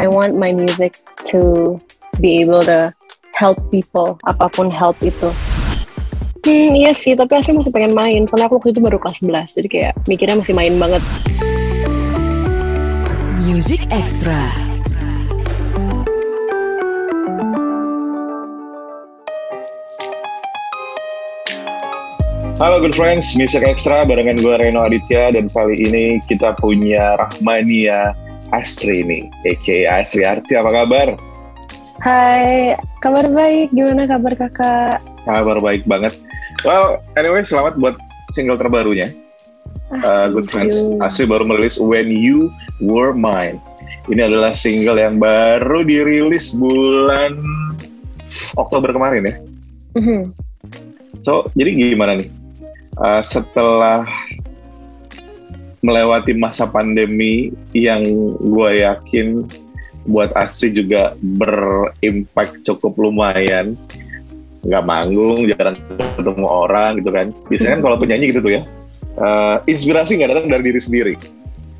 I want my music to be able to help people, apa pun help itu. Hmm, iya sih, tapi asli masih pengen main. Soalnya aku waktu itu baru kelas 11, jadi kayak mikirnya masih main banget. Music Extra. Halo good friends, Music Extra barengan gue Reno Aditya dan kali ini kita punya Rahmania Astri nih, aka Astri Arti, apa kabar? Hai, kabar baik. Gimana kabar kakak? Kabar baik banget. Well, anyway, selamat buat single terbarunya. Uh, good friends, you. Astri baru merilis When You Were Mine. Ini adalah single yang baru dirilis bulan Oktober kemarin ya. Mhm. So, jadi gimana nih? Uh, setelah melewati masa pandemi yang gue yakin buat Astri juga berimpact cukup lumayan. Nggak manggung, jarang ketemu orang gitu kan. Biasanya kan kalau penyanyi gitu tuh ya, uh, inspirasi nggak datang dari diri sendiri.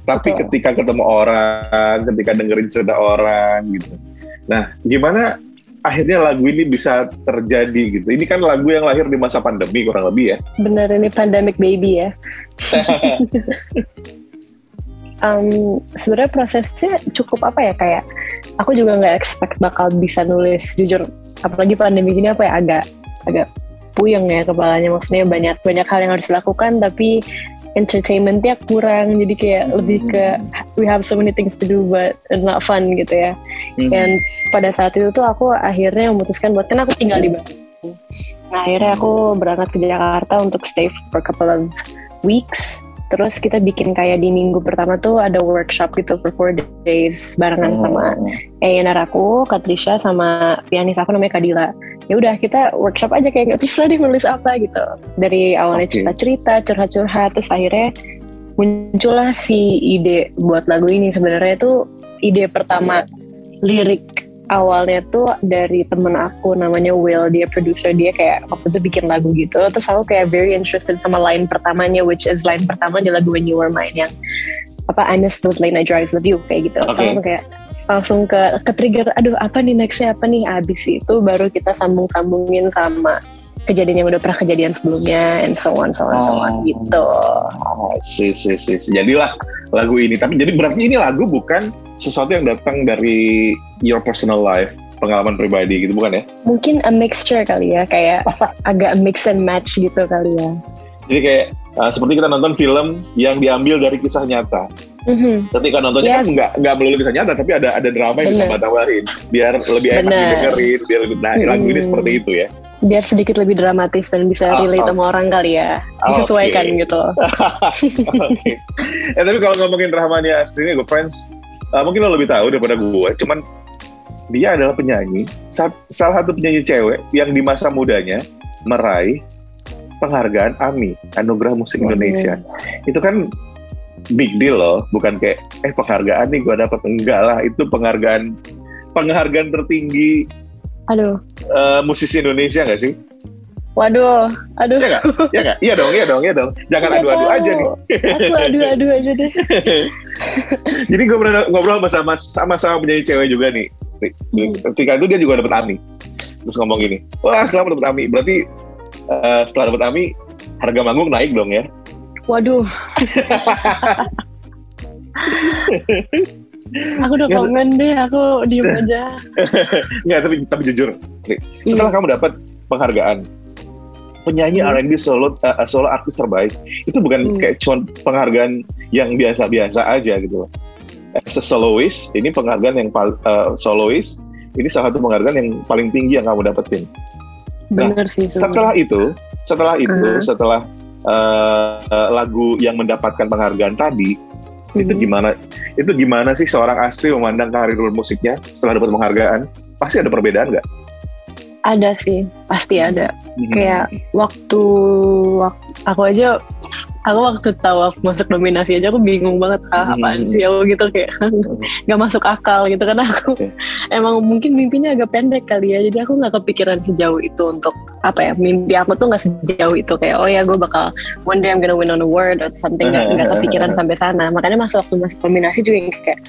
Tapi Betul. ketika ketemu orang, ketika dengerin cerita orang gitu. Nah, gimana akhirnya lagu ini bisa terjadi gitu? Ini kan lagu yang lahir di masa pandemi kurang lebih ya. Bener ini pandemic baby ya. um, sebenarnya prosesnya cukup apa ya kayak aku juga nggak expect bakal bisa nulis jujur apalagi pandemi gini apa ya agak agak puyeng ya kepalanya maksudnya banyak banyak hal yang harus dilakukan tapi entertainmentnya kurang jadi kayak lebih ke we have so many things to do but it's not fun gitu ya. Hmm. dan pada saat itu tuh aku akhirnya memutuskan buat kan aku tinggal di Bandung. Nah akhirnya aku berangkat ke Jakarta untuk stay for a couple of weeks terus kita bikin kayak di minggu pertama tuh ada workshop gitu for four days barengan sama A&R aku, Katrisha sama pianis aku namanya Kadila. Ya udah kita workshop aja kayak nggak terus deh nulis apa gitu. Dari awalnya Oke. cerita-cerita, curhat-curhat, terus akhirnya muncullah si ide buat lagu ini. Sebenarnya itu ide pertama lirik awalnya tuh dari temen aku namanya Will, dia producer dia kayak waktu itu bikin lagu gitu. Terus aku kayak very interested sama line pertamanya, which is line pertama di lagu When You Were Mine yang apa I miss those late night drives with you kayak gitu. Terus Oke. aku kayak langsung ke ke trigger aduh apa nih nextnya apa nih abis itu baru kita sambung sambungin sama kejadian yang udah pernah kejadian sebelumnya and so on so on so on Oh. gitu si, si, si, si. Jadilah lagu ini. Tapi jadi berarti ini lagu bukan sesuatu yang datang dari your personal life, pengalaman pribadi gitu, bukan ya? mungkin a mixture kali ya kayak agak mix and match gitu kali ya Jadi kayak uh, seperti kita nonton film yang diambil dari kisah nyata. Mhm. Ketika nontonnya Yap. kan nggak nggak melulu kisah nyata, tapi ada ada drama yang Bener. ditambah-tambahin biar lebih enak Bener. didengerin, biar lebih nah lagu ini Mm-mm. seperti itu ya. Biar sedikit lebih dramatis dan bisa Ah, relate ah. sama orang kali ya disesuaikan oke. gitu Oke. Eh tapi kalau ngomongin Rahmania Astri ini, gue friends, uh, mungkin lo lebih tahu daripada gue. Cuman dia adalah penyanyi, sa- salah satu penyanyi cewek yang di masa mudanya meraih penghargaan AMI, Anugerah Musik. Indonesia. Itu kan big deal loh, bukan kayak eh penghargaan nih gue dapat enggak lah, itu penghargaan penghargaan tertinggi aduh uh, musisi Indonesia nggak sih? waduh aduh Iya nggak? Iya nggak? Iya dong, iya dong, iya dong. Jangan Nggak adu-adu aja nih. aku adu-adu aja deh Jadi gue pernah ngobrol sama sama sama penyanyi cewek juga nih. Hmm. Ketika itu dia juga dapat AMI. Terus ngomong gini, wah selamat dapat AMI. Berarti eh, setelah dapat AMI harga manggung naik dong ya? waduh aku udah Nggak, komen deh aku diem aja Enggak, tapi tapi jujur, Sri. Setelah kamu dapat penghargaan penyanyi Hmm. R&B solo eh, solo artis terbaik, itu bukan Hmm. kayak cuma penghargaan yang biasa-biasa aja gitu loh. As a soloist, ini penghargaan yang eh, soloist, ini salah satu penghargaan yang paling tinggi yang kamu dapetin. Nah, bener sih sebenarnya. setelah itu setelah itu Uh-huh. setelah uh, uh, lagu yang mendapatkan penghargaan tadi itu Mhm. gimana itu gimana sih seorang Astri memandang karir musiknya setelah dapat penghargaan? Pasti ada perbedaan nggak? Ada sih pasti ada. Kayak waktu, wak- aku aja aku waktu tahu aku masuk nominasi aja aku bingung banget ah, apaan Hmm. sih aku gitu kayak nggak masuk akal gitu karena aku Oke. emang mungkin mimpinya agak pendek kali ya jadi aku nggak kepikiran sejauh itu untuk apa ya mimpi aku tuh nggak sejauh itu kayak oh ya gue bakal one day I'm gonna win an award or something nggak kepikiran sampai sana makanya masa waktu masuk nominasi juga yang kayak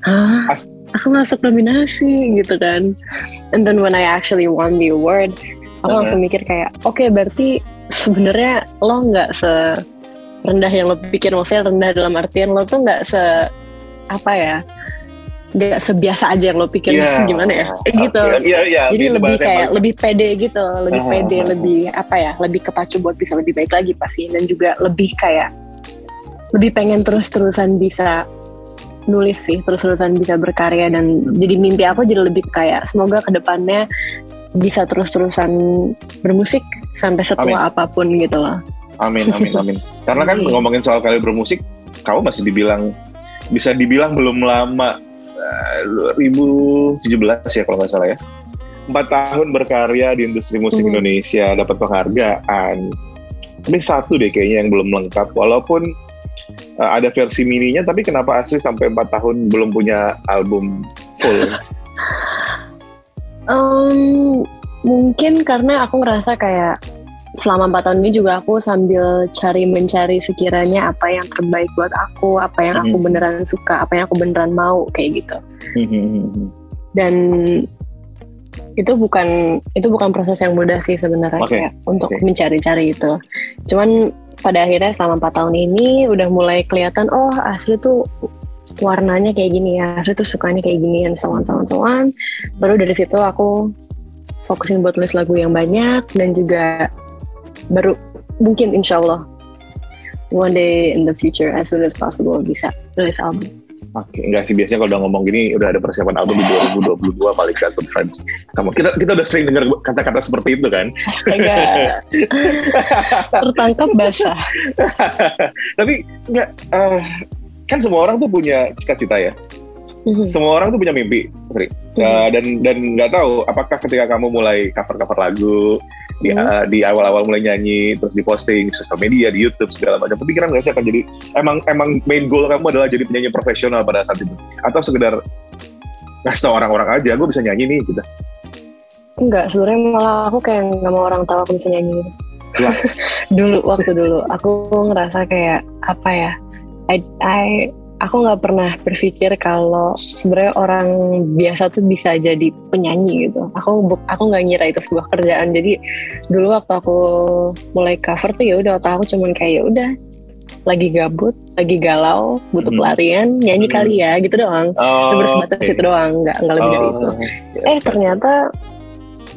Hah? aku masuk nominasi gitu kan and then when I actually won the award aku Uh-huh. langsung mikir kayak oke berarti sebenarnya lo nggak se rendah yang lo pikir maksudnya rendah dalam artian lo tuh nggak se apa ya nggak sebiasa aja yang lo pikir Iya. gimana ya Kayak gitu Oke, Iya, iya. jadi itu lebih kayak bagus. lebih pede gitu lebih Ah, pede lebih apa ya lebih kepacu buat bisa lebih baik lagi pasti dan juga lebih kayak lebih pengen terus-terusan bisa nulis sih terus-terusan bisa berkarya dan jadi mimpi aku jadi lebih kayak semoga ke depannya bisa terus-terusan bermusik sampai setua apa pun gitu loh Amin, amin, amin. Karena kan ngomongin soal kalian bermusik, kamu masih dibilang bisa dibilang belum lama eh, 2017 ya kalau nggak salah ya. Empat tahun berkarya di industri musik Mhm. Indonesia, dapat penghargaan. Tapi satu deh kayaknya yang belum lengkap. Walaupun eh, ada versi mininya, tapi kenapa asli sampai empat tahun belum punya album full? Em, mungkin karena aku ngerasa kayak selama empat tahun ini juga aku sambil cari mencari sekiranya apa yang terbaik buat aku, apa yang aku Mhm. beneran suka, apa yang aku beneran mau kayak gitu. Mhm. Dan itu bukan itu bukan proses yang mudah sih sebenarnya Oke, kayak untuk oke. mencari-cari itu. Cuman pada akhirnya selama empat tahun ini udah mulai kelihatan oh asli tuh warnanya kayak gini ya, asli tuh sukanya kayak gini and so on, so on, so on. Baru dari situ aku fokusin buat nulis lagu yang banyak dan juga baru mungkin insya Allah one day in the future as soon as possible bisa nulis album. Oke, enggak sih biasanya kalau udah ngomong gini udah ada persiapan album di 2022 paling gak Good Friends. Kamu kita kita udah sering dengar kata-kata seperti itu kan. Astaga, tertangkap basah. Tapi enggak eh, kan semua orang tuh punya cita-cita ya. Mhm. Semua orang tuh punya mimpi, Sri. Eh, dan dan nggak tahu apakah ketika kamu mulai cover-cover lagu di Hmm. eh, di awal-awal mulai nyanyi terus diposting di sosial media di YouTube segala macam kepikiran nggak sih akan jadi emang emang main goal kamu adalah jadi penyanyi profesional pada saat itu atau sekedar ngasih tau orang-orang aja gue bisa nyanyi nih gitu Enggak, sebenarnya malah aku kayak nggak mau orang tahu aku bisa nyanyi gitu. Dulu waktu dulu aku ngerasa kayak apa ya? I, I- aku nggak pernah berpikir kalau sebenarnya orang biasa tuh bisa jadi penyanyi gitu. Aku aku nggak ngira itu sebuah kerjaan. Jadi dulu waktu aku mulai cover tuh ya udah otak aku cuman kayak ya udah lagi gabut, lagi galau, butuh Hmm. pelarian, nyanyi Hmm. kali ya gitu doang. oh, Cuma sebatas oke. itu doang, nggak nggak lebih dari Oh, itu ya, eh ternyata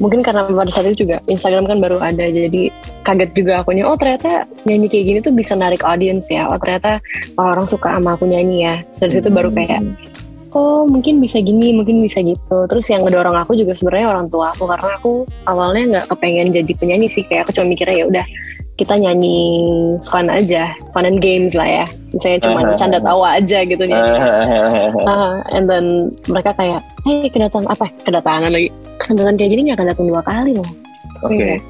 mungkin karena pada saat itu juga Instagram kan baru ada jadi kaget juga akunya oh ternyata nyanyi kayak gini tuh bisa narik audience ya oh ternyata orang suka sama aku nyanyi ya dari situ baru kayak oh mungkin bisa gini mungkin bisa gitu terus yang ngedorong aku juga sebenarnya orang tua aku karena aku awalnya nggak kepengen jadi penyanyi sih kayak aku cuma mikirnya ya udah kita nyanyi fun aja fun and games lah ya misalnya cuma canda tawa aja gitu nyanyi Nah, and then mereka kayak, hey kedatangan apa? Kedatangan lagi. Kesempatan kayak gini nggak akan datang dua kali loh. Oke. Kayak,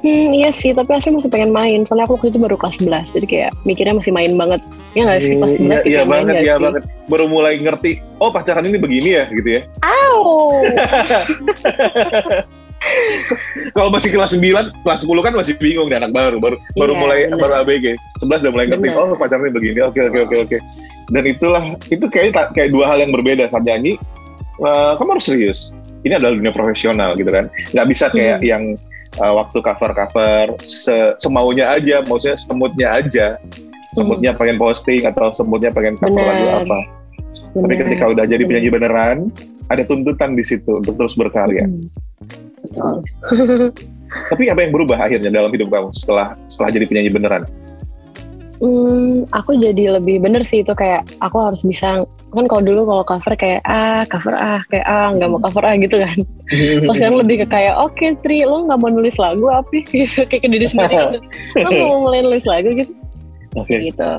Hmm, iya sih, tapi asli masih pengen main. Soalnya aku waktu itu baru kelas 11, jadi kayak mikirnya masih main banget. Ya nggak sih, kelas 11 Iya, iya main banget, iya sih? banget. Baru mulai ngerti, oh pacaran ini begini ya, gitu ya. Au! Kalau masih kelas 9, kelas 10 kan masih bingung nih anak baru, baru baru Iya, mulai bener. baru ABG. 11 udah mulai ngerti, Bener. oh pacaran ini begini. Oke, oke, oke, oke. Dan itulah itu kayak kayak dua hal yang berbeda saat nyanyi. eh, kamu harus serius. Ini adalah dunia profesional gitu kan. Nggak bisa kayak Hmm. yang eh, waktu cover-cover se- semaunya aja, maksudnya semutnya aja. Semutnya pengen posting atau semutnya pengen cover Bener. lagu apa. Tapi Bener. ketika udah jadi penyanyi beneran, ada tuntutan di situ untuk terus berkarya. Hmm. Betul. Tapi apa yang berubah akhirnya dalam hidup kamu setelah setelah jadi penyanyi beneran? Hmm, aku jadi lebih bener sih itu kayak aku harus bisa kan kalau dulu kalau cover kayak ah cover ah kayak ah nggak mau cover ah gitu kan. Terus sekarang lebih ke kayak oke Tri lo nggak mau nulis lagu apa gitu kayak ke diri sendiri gitu. Lo mau mulai nulis lagu? Gitu. Oke. gitu.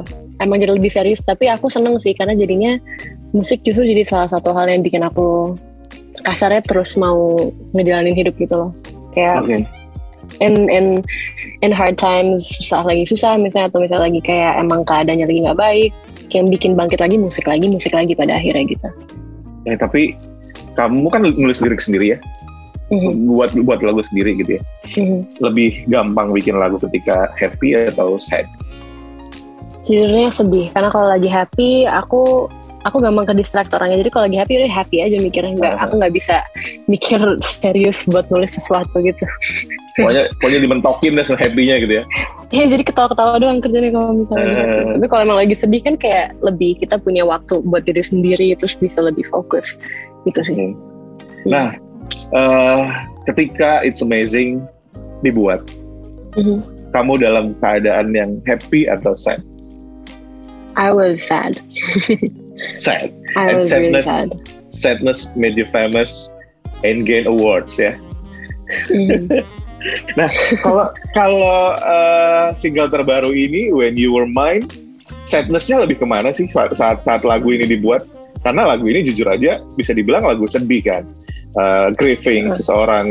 Emang jadi lebih serius tapi aku seneng sih karena jadinya musik justru jadi salah satu hal yang bikin aku kasarnya terus mau ngejalanin hidup gitu loh. Kayak Oke. In in in hard times susah lagi susah misalnya atau misalnya lagi kayak emang keadaannya lagi nggak baik yang bikin bangkit lagi musik lagi musik lagi pada akhirnya gitu Ya, tapi kamu kan nulis lirik sendiri ya, Mhm, buat buat lagu sendiri gitu ya. mhm. Lebih gampang bikin lagu ketika happy atau sad. Sejujurnya sedih karena kalau lagi happy aku aku gampang ke distract orangnya jadi kalau lagi happy udah happy aja mikirnya nggak aku nggak bisa mikir serius buat nulis sesuatu gitu pokoknya pokoknya dimentokin deh happy-nya gitu ya ya jadi ketawa-ketawa doang kerjanya kalau misalnya Uh. gitu. tapi kalau emang lagi sedih kan kayak lebih kita punya waktu buat diri sendiri terus bisa lebih fokus gitu sih Hmm. Nah, eh, ketika It's Amazing dibuat, Mhm. kamu dalam keadaan yang happy atau sad? I was sad Sad. I And really sadness. sad Sadness made you famous and gain awards ya. Mhm. Kalau kalau eh, single terbaru ini When You Were Mine, sadnessnya lebih ke mana sih saat, saat lagu ini dibuat? Karena lagu ini jujur aja bisa dibilang lagu sedih kan, Eh, grieving Hmm. seseorang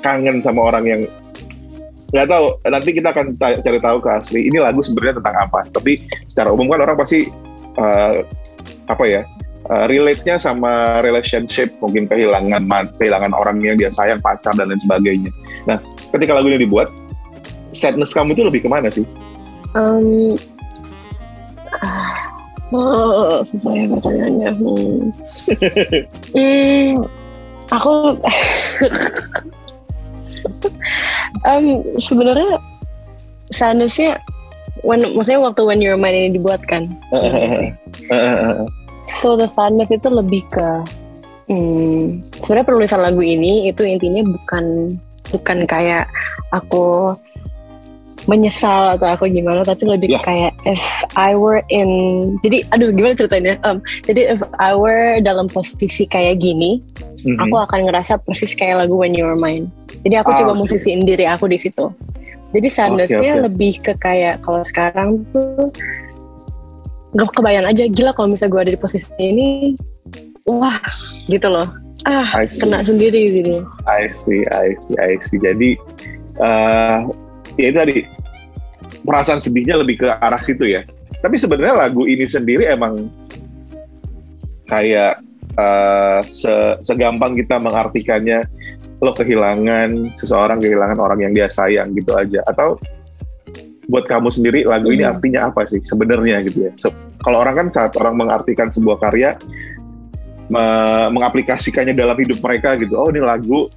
kangen sama orang yang nggak tahu. Nanti kita akan cari tahu ke asli. Ini lagu sebenarnya tentang apa? Tapi secara umum kan orang pasti eh, apa ya? eh, relate-nya sama relationship, mungkin kehilangan kehilangan orang yang dia sayang, pacar dan lain sebagainya. Nah, ketika lagu ini dibuat, sadness kamu itu lebih ke mana sih? Um, ah, oh, susah ya pertanyaannya. Hmm. Hmm, aku um, sebenarnya sadnessnya when, maksudnya waktu when you're mine ini dibuat kan. So the sadness itu lebih ke hmm, sebenarnya penulisan lagu ini itu intinya bukan bukan kayak aku menyesal atau aku gimana tapi lebih Ya. kayak if I were in jadi aduh gimana ceritanya Um, jadi if I were dalam posisi kayak gini Mhm. aku akan ngerasa persis kayak lagu When You Were Mine jadi aku Ah, coba oke. musisiin diri aku di situ jadi sadnessnya oke. lebih ke kayak kalau sekarang tuh gak kebayang aja gila kalau misalnya gue ada di posisi ini wah gitu loh ah kena sendiri gitu I see, I see, I see. Jadi eh ya itu tadi perasaan sedihnya lebih ke arah situ ya. Tapi sebenarnya lagu ini sendiri emang kayak eh, se- segampang kita mengartikannya lo kehilangan seseorang kehilangan orang yang dia sayang gitu aja atau buat kamu sendiri lagu ini Hmm. artinya apa sih sebenarnya gitu ya. So, kalau orang kan saat orang mengartikan sebuah karya me- mengaplikasikannya dalam hidup mereka gitu. Oh, ini lagu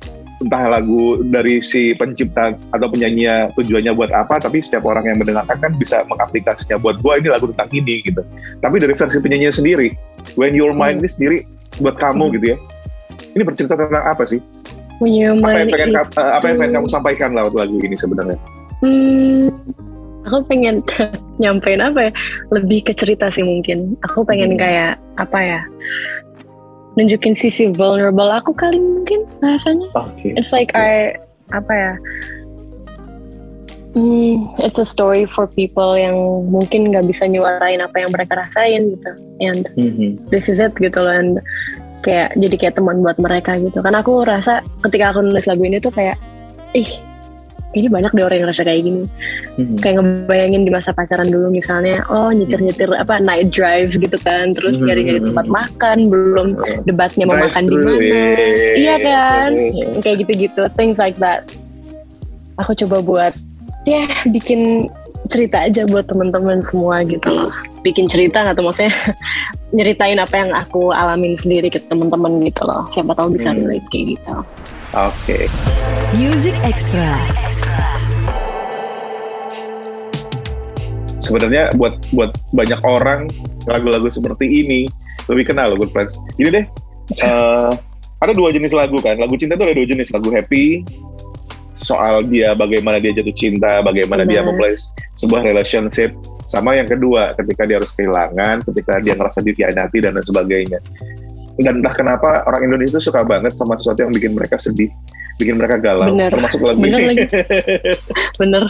entah lagu dari si pencipta atau penyanyinya tujuannya buat apa, tapi setiap orang yang mendengarkan kan bisa mengaplikasinya buat gua ini lagu tentang ini gitu. Tapi dari versi penyanyinya sendiri, When Your Mind Hmm. ini sendiri buat kamu Hmm. gitu ya. Ini bercerita tentang apa sih? When You're Apa yang pengen eh, apa yang pengen itu- kamu sampaikan lewat lagu ini sebenarnya? Hmm, aku pengen nyampein apa ya? Lebih ke cerita sih mungkin. Aku pengen Hmm. kayak apa ya? Nunjukin sisi vulnerable aku kali mungkin bahasanya. Oke. It's like I apa ya? Hmm, it's a story for people yang mungkin nggak bisa nyuarain apa yang mereka rasain gitu. And Mhm. this is it gitu loh. And kayak jadi kayak teman buat mereka gitu. Karena aku rasa ketika aku nulis lagu ini tuh kayak, ih, ini banyak deh orang yang ngerasa kayak gini. Mhm. Kayak ngebayangin di masa pacaran dulu misalnya, oh nyetir-nyetir apa night drive gitu kan, terus Hmm. nyari-nyari tempat makan, belum debatnya mau makan di mana. eh. Iya kan? Kayak gitu-gitu, things like that. Aku coba buat ya bikin cerita aja buat teman-teman semua gitu loh. Bikin cerita nggak tuh maksudnya nyeritain apa yang aku alamin sendiri ke teman-teman gitu loh. Siapa tahu bisa Hmm. relate kayak gitu. Oke. Music Extra. sebenarnya buat buat banyak orang lagu-lagu seperti ini lebih kenal loh Good Friends. Ini deh, eh, ada dua jenis lagu kan. Lagu cinta itu ada dua jenis. Lagu happy, soal dia bagaimana dia jatuh cinta, bagaimana dia Benar. memulai sebuah relationship. Sama yang kedua, ketika dia harus kehilangan, ketika dia ngerasa dikhianati dan lain sebagainya. Dan entah kenapa orang Indonesia itu suka banget sama sesuatu yang bikin mereka sedih, bikin mereka galau, Bener. termasuk lagu Bener ini. lagi. Bener.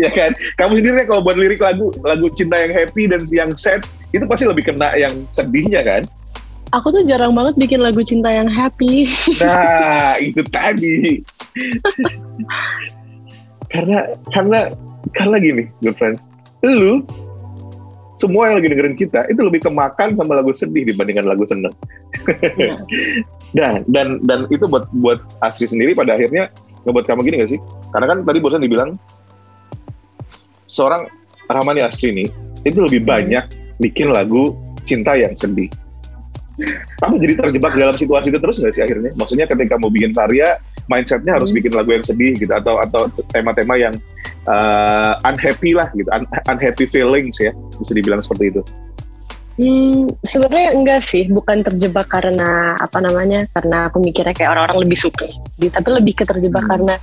ya kan kamu sendiri kalau buat lirik lagu lagu cinta yang happy dan yang sad itu pasti lebih kena yang sedihnya kan Aku tuh jarang banget bikin lagu cinta yang happy. nah itu tadi karena karena karena gini good friends lu semua yang lagi dengerin kita itu lebih kemakan sama lagu sedih dibandingkan lagu seneng. Nah, dan dan dan itu buat buat Asri sendiri pada akhirnya ngebuat kamu gini gak sih? Karena kan tadi bosan dibilang seorang Rahmani Asri ini itu lebih banyak bikin lagu cinta yang sedih. Kamu jadi terjebak dalam situasi itu terus nggak sih akhirnya? Maksudnya ketika mau bikin karya, mindsetnya harus Hmm. bikin lagu yang sedih gitu atau atau tema-tema yang uh, unhappy lah gitu, un- unhappy feelings ya, bisa dibilang seperti itu. Hmm, sebenarnya enggak sih, bukan terjebak karena apa namanya, karena aku mikirnya kayak orang-orang lebih suka sedih, tapi lebih ke terjebak Hmm. karena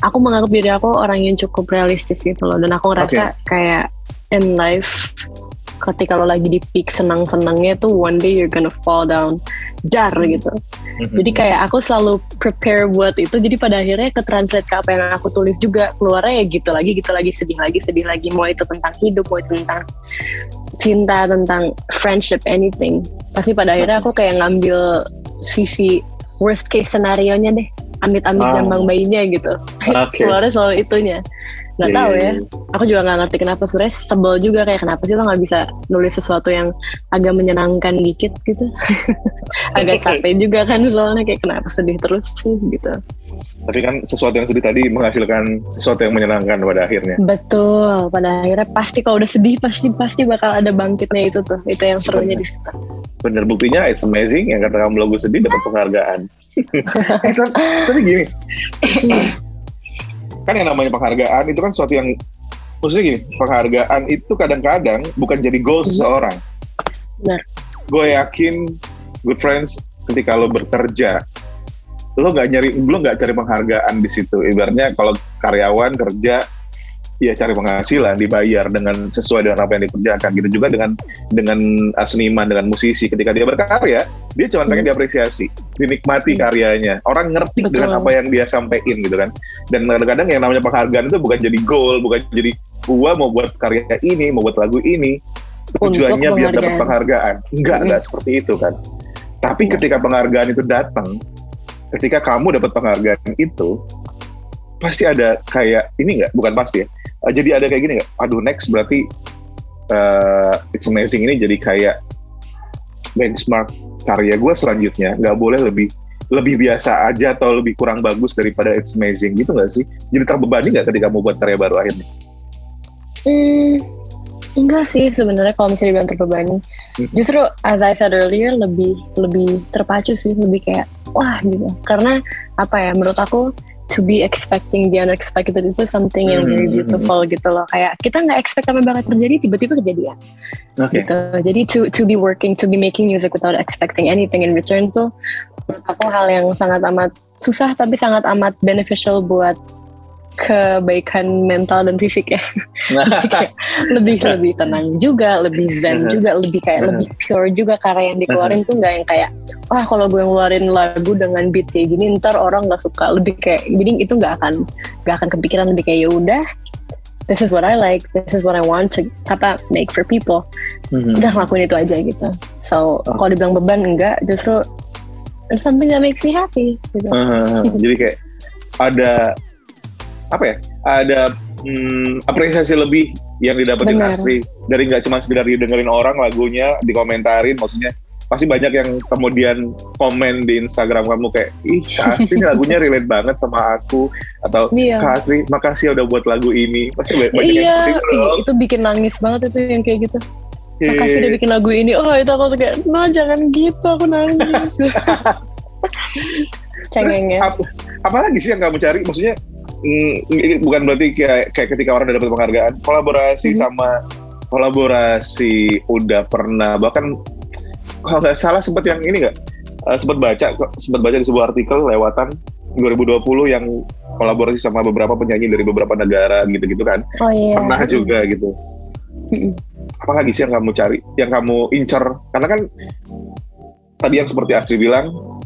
aku menganggap diri aku orang yang cukup realistis gitu loh, dan aku ngerasa kayak in life ketika lo lagi di peak senang-senangnya tuh one day you're gonna fall down jar gitu. Jadi kayak aku selalu prepare buat itu. Jadi pada akhirnya ke translate ke apa yang aku tulis juga keluarnya ya gitu lagi, gitu lagi, sedih lagi, sedih lagi. Mau itu tentang hidup, mau itu tentang cinta, tentang friendship, anything. Pasti pada akhirnya aku kayak ngambil sisi worst case scenario nya deh. Amit-amit Ah. jambang bayinya gitu. Oke. Keluarnya selalu itunya. Nggak Iya, tahu iya, ya. iya. Aku juga nggak ngerti kenapa sebenarnya sebel juga kayak kenapa sih lo nggak bisa nulis sesuatu yang agak menyenangkan dikit gitu. agak capek juga kan soalnya kayak kenapa sedih terus sih gitu. Tapi kan sesuatu yang sedih tadi menghasilkan sesuatu yang menyenangkan pada akhirnya. Betul, pada akhirnya pasti kalau udah sedih pasti pasti bakal ada bangkitnya itu tuh. Itu yang serunya di situ. Bener buktinya it's amazing yang kata kamu lagu sedih dapat penghargaan. Eh, tapi, tapi gini, kan yang namanya penghargaan itu kan sesuatu yang maksudnya gini, penghargaan itu kadang-kadang bukan jadi goal seseorang. Benar. Gue yakin good friends ketika lo bekerja, lo nggak nyari, lo nggak cari penghargaan di situ. Ibaratnya kalau karyawan kerja, ya cari penghasilan, dibayar dengan sesuai dengan apa yang dikerjakan. Gitu juga dengan dengan uh, seniman, dengan musisi. Ketika dia berkarya, dia cuma pengen diapresiasi, dinikmati Hmm. karyanya. Orang ngerti Betul. dengan apa yang dia sampaikan gitu kan. Dan kadang-kadang yang namanya penghargaan itu bukan jadi goal, bukan jadi gua mau buat karya ini, mau buat lagu ini, tujuannya biar dapat penghargaan. Enggak, Mm-mm. enggak seperti itu kan. Tapi Iya. ketika penghargaan itu datang, ketika kamu dapat penghargaan itu, pasti ada kayak ini enggak, bukan pasti ya. Eh, jadi ada kayak gini nggak? Aduh next berarti eh, It's Amazing ini jadi kayak benchmark karya gue selanjutnya nggak boleh lebih lebih biasa aja atau lebih kurang bagus daripada It's Amazing gitu nggak sih? Jadi terbebani nggak ketika mau buat karya baru akhirnya? Hmm, enggak sih sebenarnya kalau misalnya dibilang terbebani. Hmm. Justru as I said earlier lebih lebih terpacu sih, lebih kayak wah gitu. Karena apa ya menurut aku to be expecting the unexpected itu something yang very Hmm. beautiful gitu loh. Kayak kita nggak expect apa bakal terjadi tiba-tiba kejadian Oke. gitu. Jadi to to be working, to be making music without expecting anything in return tuh menurut aku hal yang sangat amat susah tapi sangat amat beneficial buat kebaikan mental dan fisik ya. Kayak lebih lebih tenang juga, lebih zen Uh-huh. juga, lebih kayak Uh-huh. lebih pure juga karya yang dikeluarin tuh nggak yang kayak wah kalau gue ngeluarin lagu dengan beat kayak gini ntar orang nggak suka lebih kayak jadi itu nggak akan nggak akan kepikiran lebih kayak ya udah this is what I like, this is what I want to apa make for people. Mhm. Udah ngelakuin itu aja gitu. So Oh. kalau dibilang beban enggak, justru it's something that makes me happy. Gitu. Ah, jadi kayak ada apa ya? Ada hmm, apresiasi lebih yang didapetin Benar. asli dari nggak cuma sekedar didengerin orang lagunya, dikomentarin, maksudnya pasti banyak yang kemudian komen di Instagram kamu kayak ih ini lagunya relate banget sama aku atau Iya. Asri makasih udah buat lagu ini pasti banyak banyak yang Iya, itu bikin nangis banget itu yang kayak gitu. Iya. Makasih udah bikin lagu ini. Oh itu aku kayak, no jangan gitu, aku nangis. Cengengnya. apa, apa lagi sih yang kamu cari? Maksudnya mm, ini bukan berarti kayak, kayak ketika orang udah dapat penghargaan, kolaborasi Mhm. sama kolaborasi udah pernah. Bahkan kalau nggak salah sempat yang ini nggak? Eh, sempat baca sempat baca di sebuah artikel lewatan 2020 yang kolaborasi sama beberapa penyanyi dari beberapa negara gitu-gitu kan. Oh iya. pernah juga gitu. Mm-mm. apa lagi sih yang kamu cari yang kamu incer? Karena kan tadi yang seperti Astri bilang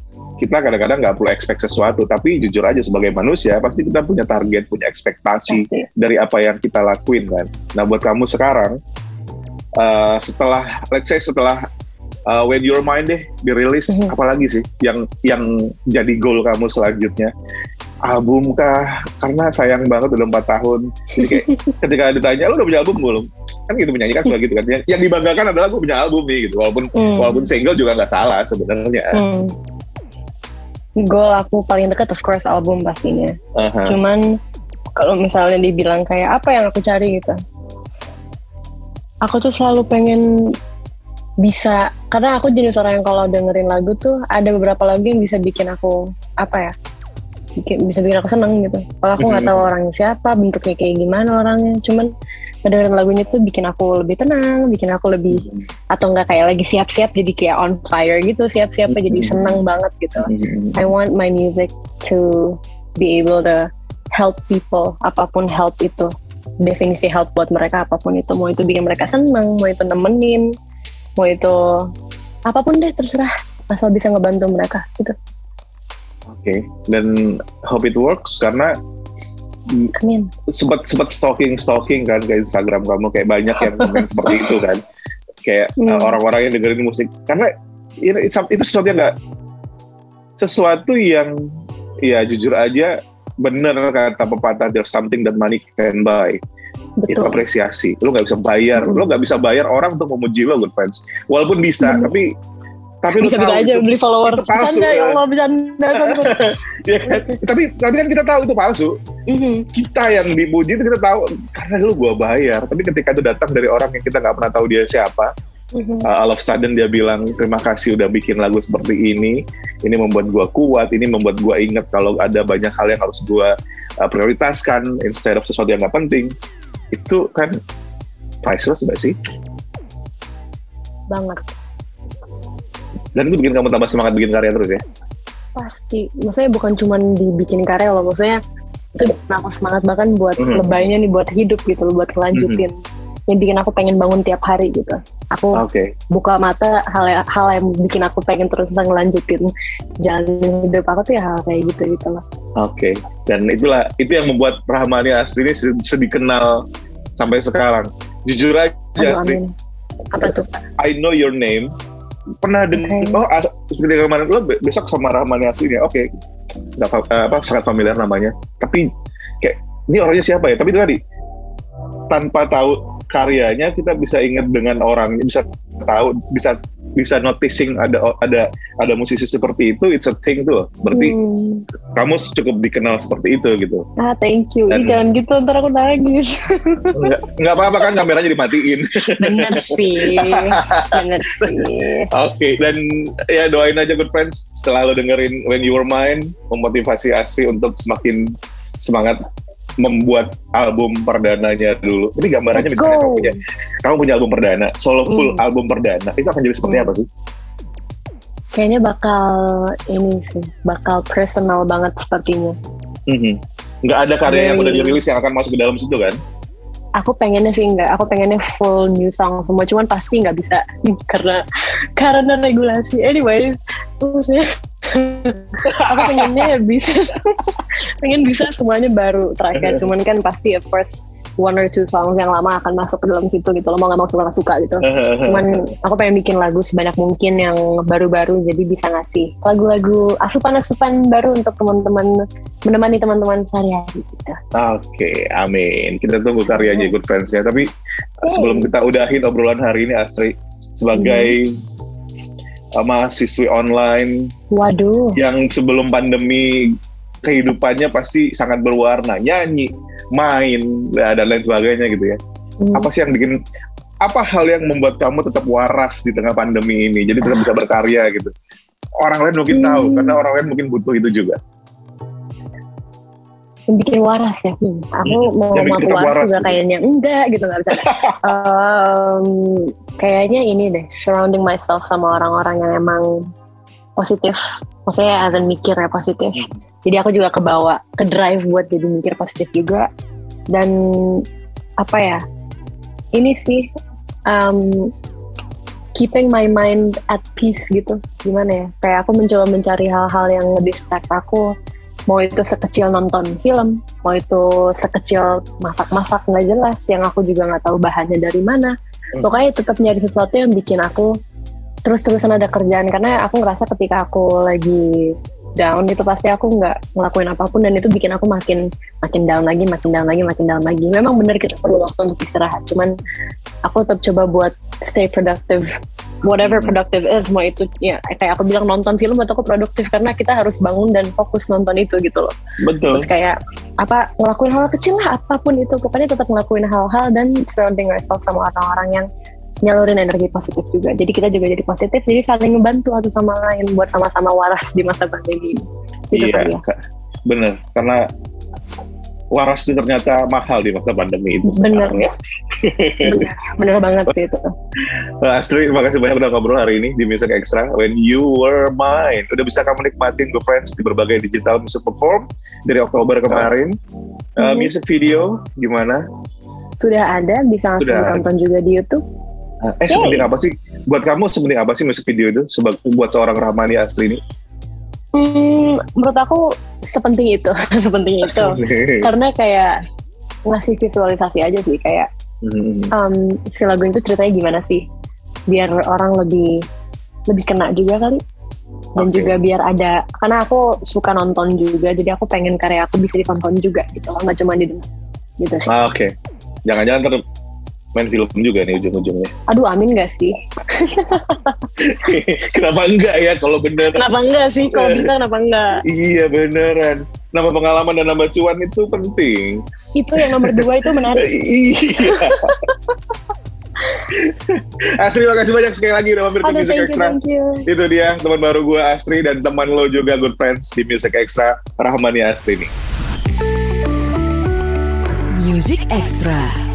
kita kadang-kadang nggak perlu expect sesuatu tapi jujur aja sebagai manusia pasti kita punya target punya ekspektasi Pasti. dari apa yang kita lakuin kan. Nah buat kamu sekarang eh, setelah let's say setelah uh, when your mind deh dirilis Mhm. apalagi sih yang yang jadi goal kamu selanjutnya? Album kah? Karena sayang banget udah empat tahun. Jadi kayak ketika ditanya lu udah punya album belum? Kan gitu penyanyi kan gitu kan. Yang, yang dibanggakan adalah gue punya album nih gitu. Walaupun Hmm. walaupun single juga nggak salah sebenarnya. Hmm. Goal aku paling dekat of course album pastinya. Aha. Cuman kalau misalnya dibilang kayak apa yang aku cari gitu. Aku tuh selalu pengen bisa karena aku jenis orang yang kalau dengerin lagu tuh ada beberapa lagu yang bisa bikin aku apa ya bikin, bisa bikin aku seneng gitu kalau aku nggak tahu orangnya siapa bentuknya kayak gimana orangnya cuman ngedengerin lagunya tuh bikin aku lebih tenang bikin aku lebih atau nggak kayak lagi siap-siap jadi kayak on fire gitu siap-siap jadi seneng banget gitu. I want my music to be able to help people apa pun help itu definisi help buat mereka apa pun itu mau itu bikin mereka seneng mau itu nemenin mau itu apa pun deh terserah asal bisa ngebantu mereka gitu. Oke, dan hope it works karena amin. Sempat sempat stalking stalking kan ke Instagram kamu. Kayak banyak yang komen seperti itu kan. Kayak Hmm. uh, orang-orang yang dengerin musik. Karena you know, some- itu sesuatu yang nggak sesuatu yang ya jujur aja bener kata pepatah there's something that money can buy. Itu betul. apresiasi. Lu nggak bisa bayar. Hmm. lu nggak bisa bayar orang untuk memuji lo good friends. Walaupun bisa Hmm. tapi tapi lu bisa-bisa tahu aja itu- beli followers itu palsu, bercanda ya ya. Allah bercanda sanggup. ya kan? tapi tapi kan kita tahu itu palsu Mhm. kita yang dipuji itu kita tahu karena dulu gua bayar tapi ketika itu datang dari orang yang kita nggak pernah tahu dia siapa Mhm. uh, all of sudden dia bilang terima kasih udah bikin lagu seperti ini ini membuat gua kuat ini membuat gua ingat kalau ada banyak hal yang harus gua uh, prioritaskan instead of sesuatu yang nggak penting itu kan priceless nggak sih banget dan itu bikin kamu tambah semangat bikin karya terus ya? Pasti. Maksudnya bukan cuma dibikin karya loh maksudnya itu bikin aku semangat bahkan buat Mhm. lebaynya nih buat hidup gitu loh, buat kelanjutin. Yang bikin aku pengen bangun tiap hari gitu. Aku oke. buka mata hal hal yang bikin aku pengen terus ngelanjutin jalan hidup aku tuh ya hal kayak gitu gitu loh. Oke, dan itulah itu yang membuat Rahmani Asri ini sedih, kenal sampai sekarang. Jujur aja, aduh Asri, amin. Apa tuh? I know your name. Pernah dengar? Oke. Oh, ada ketika kemarin lo be- besok sama Rahmani Asri ya? Oke, Nggak fa- eh, apa sangat familiar namanya. Tapi kayak ini orangnya siapa ya? Tapi itu tadi tanpa tahu karyanya kita bisa ingat dengan orangnya, bisa tahu, bisa bisa noticing ada ada ada musisi seperti itu, it's a thing tuh. Berarti Hmm. kamu cukup dikenal seperti itu gitu. ah thank you Ih, Dan- jangan gitu ntar aku nangis Nggak, apa-apa kan kameranya dimatiin. bener sih bener sih Oke, dan ya doain aja good friends selalu dengerin When You Were Mine, memotivasi Asri untuk semakin semangat membuat album perdananya dulu. Ini gambarannya Let's misalnya go. kamu punya, kamu punya album perdana, solo full Hmm. album perdana, itu akan jadi seperti Hmm. apa sih? kayaknya bakal ini sih bakal personal banget sepertinya Mhm. Nggak ada karya yang udah dirilis yang akan masuk ke dalam situ kan? aku pengennya sih enggak aku pengennya full new song semua cuman pasti nggak bisa karena karena regulasi anyways maksudnya aku pengennya bisa pengen bisa semuanya baru terakhir. Cuman kan pasti at first one or two songs yang lama akan masuk ke dalam situ gitu loh. Mau nggak mau suka suka gitu. Cuman aku pengen bikin lagu sebanyak mungkin yang baru-baru jadi bisa ngasih lagu-lagu asupan-asupan baru untuk teman-teman menemani teman-teman sehari-hari gitu. Oke, amin. Kita tunggu karyanya good friends ya. Tapi sebelum kita udahin obrolan hari ini Astri sebagai uh, mahasiswi online Waduh, yang sebelum pandemi kehidupannya pasti sangat berwarna, nyanyi, main dan lain sebagainya gitu ya. Hmm. Apa sih yang bikin apa hal yang membuat kamu tetap waras di tengah pandemi ini? Jadi tetap bisa berkarya gitu. Orang lain mungkin tahu Hmm. karena orang lain mungkin butuh itu juga. yang bikin waras ya. Hmm, aku mau tetap waras, waras juga gitu. kayaknya enggak gitu nggak bisa. Em, kayaknya ini deh, surrounding myself sama orang-orang yang emang positif. Maksudnya as in mikir ya positif. Hmm. Jadi aku juga kebawa, ke drive buat jadi mikir positif juga. Dan apa ya? Ini sih um, keeping my mind at peace gitu. Gimana ya? Kayak aku mencoba mencari hal-hal yang ngedistract aku. Mau itu sekecil nonton film, mau itu sekecil masak-masak nggak jelas, yang aku juga nggak tahu bahannya dari mana. Hmm. Pokoknya tetap nyari sesuatu yang bikin aku terus-terusan ada kerjaan. Karena aku ngerasa ketika aku lagi down itu pasti aku nggak ngelakuin apa pun dan itu bikin aku makin makin down lagi makin down lagi makin down lagi. Memang benar kita perlu waktu untuk istirahat cuman aku tetap coba buat stay productive whatever Hmm. productive is mau itu ya kayak aku bilang nonton film atau aku produktif karena kita harus bangun dan fokus nonton itu gitu loh Betul. terus kayak apa ngelakuin hal kecil lah apa pun itu pokoknya tetap ngelakuin hal-hal dan surrounding ourselves sama orang-orang yang nyalurin energi positif juga. Jadi kita juga jadi positif, jadi saling membantu satu sama lain buat sama-sama waras di masa pandemi. Gitu iya, kali ya. Bener. Karena waras itu ternyata mahal di masa pandemi itu. Bener sekarang. ya. Bener, bener banget sih itu. Nah, Astri, terima kasih banyak udah ngobrol hari ini di Music Extra. When You Were Mine. Udah bisa kamu nikmatin Go Friends di berbagai digital music perform dari Oktober kemarin. Uh, Mhm. music video gimana? Sudah ada, bisa langsung Sudah ditonton juga di YouTube. Uh, eh, sepenting apa sih? Buat kamu sepenting apa sih music video itu? Sebab buat seorang Rahmani Astri ini? Hmm, menurut aku sepenting itu, sepenting itu. Karena kayak ngasih visualisasi aja sih, kayak Hmm. um, si lagu itu ceritanya gimana sih biar orang lebih lebih kena juga kali dan Oke. juga biar ada karena aku suka nonton juga jadi aku pengen karya aku bisa ditonton juga gitu nggak cuma didengar gitu sih Ah, Oke. Jangan-jangan ntar main film juga nih ujung-ujungnya. aduh amin gak sih Kenapa enggak ya kalau bener? kenapa enggak sih kalau bisa kenapa enggak Iya beneran. Nama pengalaman dan nama cuan itu penting. itu yang nomor dua itu menarik Iya. Astri, terima kasih banyak sekali lagi udah mampir ke Music thank you Extra. thank you Itu dia teman baru gue Astri dan teman lo juga good friends di Music Extra Rahmani Astri nih. Music Extra.